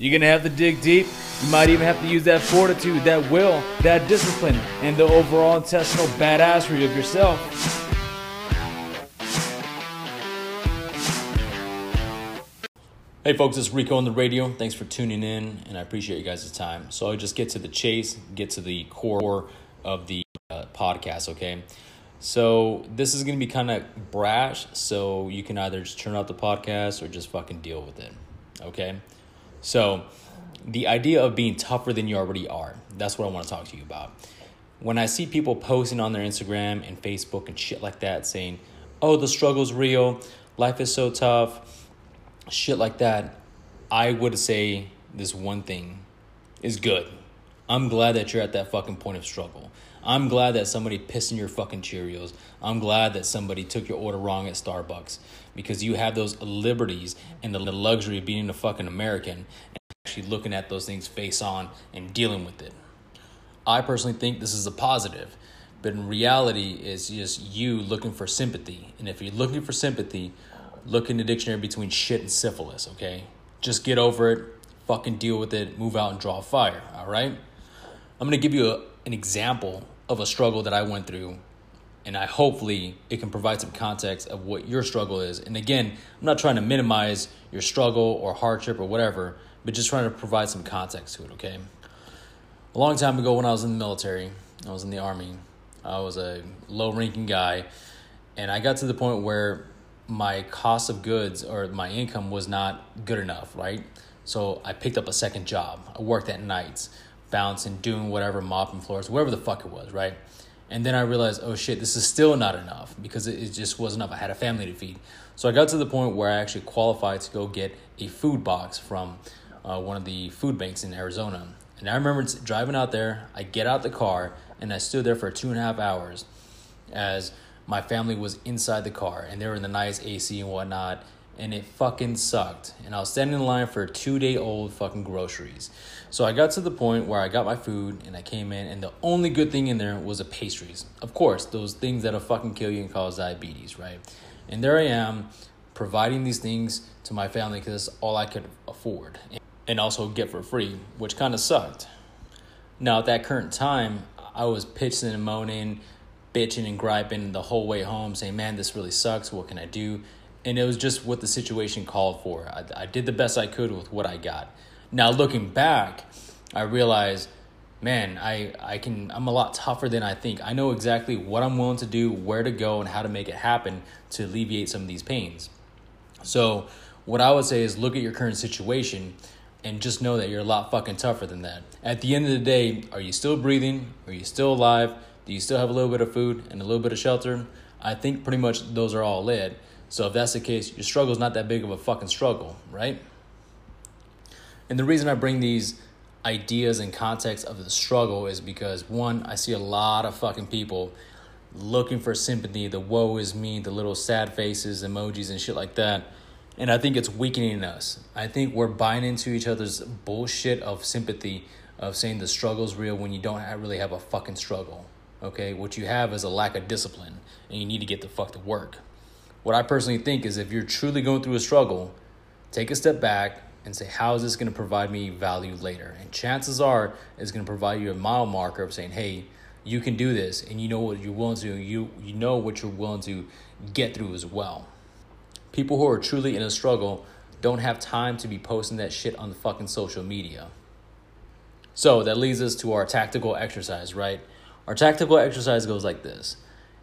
You're gonna have to dig deep. You might even have to use that fortitude, that will, that discipline, and the overall intestinal badassery of yourself. Hey folks, it's Rico on the radio. Thanks for tuning in, and I appreciate you guys' time. So I'll just get to the chase, get to the core of the uh, podcast, okay? So this is gonna be kind of brash, so you can either just turn out the podcast or just fucking deal with it, okay? So the idea of being tougher than you already are, that's what I want to talk to you about. When I see people posting on their Instagram and Facebook and shit like that saying, oh, the struggle's real, life is so tough, shit like that, I would say this one thing is good. I'm glad that you're at that fucking point of struggle. I'm glad that somebody pissed in your fucking Cheerios. I'm glad that somebody took your order wrong at Starbucks because you have those liberties and the luxury of being a fucking American and actually looking at those things face on and dealing with it. I personally think this is a positive, but in reality, it's just you looking for sympathy. And if you're looking for sympathy, look in the dictionary between shit and syphilis, okay? Just get over it, fucking deal with it, move out and draw fire, all right? I'm gonna give you a, an example of a struggle that I went through, and I hopefully it can provide some context of what your struggle is. And again, I'm not trying to minimize your struggle or hardship or whatever, but just trying to provide some context to it, okay? A long time ago when I was in the military, I was in the army, I was a low ranking guy, and I got to the point where my cost of goods or my income was not good enough, right? So I picked up a second job. I worked at nights, bouncing, doing whatever, mopping floors, whatever the fuck it was, right? And then I realized, oh shit, this is still not enough because it, it just wasn't enough. I had a family to feed. So I got to the point where I actually qualified to go get a food box from uh, one of the food banks in Arizona. And I remember driving out there, I get out the car, and I stood there for two and a half hours as my family was inside the car and they were in the nice AC and whatnot, and it fucking sucked. And I was standing in line for two day old fucking groceries. So I got to the point where I got my food and I came in, and the only good thing in there was the pastries. Of course, those things that'll fucking kill you and cause diabetes, right? And there I am providing these things to my family because that's all I could afford and also get for free, which kind of sucked. Now, at that current time, I was pitching and moaning, bitching and griping the whole way home, saying, Man, this really sucks. What can I do? And it was just what the situation called for. I, I did the best I could with what I got. Now, looking back, I realized, man, I, I can, I'm a lot tougher than I think. I know exactly what I'm willing to do, where to go, and how to make it happen to alleviate some of these pains. So, what I would say is look at your current situation and just know that you're a lot fucking tougher than that. At the end of the day, are you still breathing? Are you still alive? Do you still have a little bit of food and a little bit of shelter? I think pretty much those are all lit. So if that's the case, your struggle is not that big of a fucking struggle, right? And the reason I bring these ideas and context of the struggle is because one, I see a lot of fucking people looking for sympathy, the woe is me, the little sad faces, emojis, and shit like that. And I think it's weakening us. I think we're buying into each other's bullshit of sympathy, of saying the struggle's real when you don't really have a fucking struggle. Okay, what you have is a lack of discipline, and you need to get the fuck to work. What I personally think is if you're truly going through a struggle, take a step back and say, how is this going to provide me value later? And chances are, it's going to provide you a mile marker of saying, hey, you can do this, and you know what you're willing to. You you know what you're willing to get through as well. People who are truly in a struggle don't have time to be posting that shit on the fucking social media. So that leads us to our tactical exercise, right? Our tactical exercise goes like this.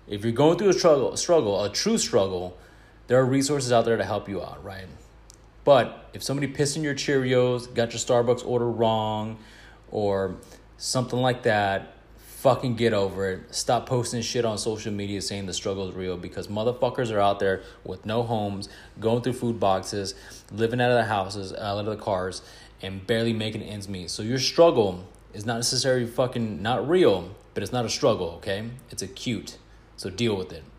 If you're going through a struggle, a struggle, a true struggle, there are resources out there to help you out, right? But if somebody pissed in your Cheerios, got your Starbucks order wrong, or something like that, fucking get over it. Stop posting shit on social media saying the struggle is real because motherfuckers are out there with no homes, going through food boxes, living out of their houses, out of the cars, and barely making ends meet. So your struggle is not necessarily fucking not real but it's not a struggle, okay? It's acute. So deal with it.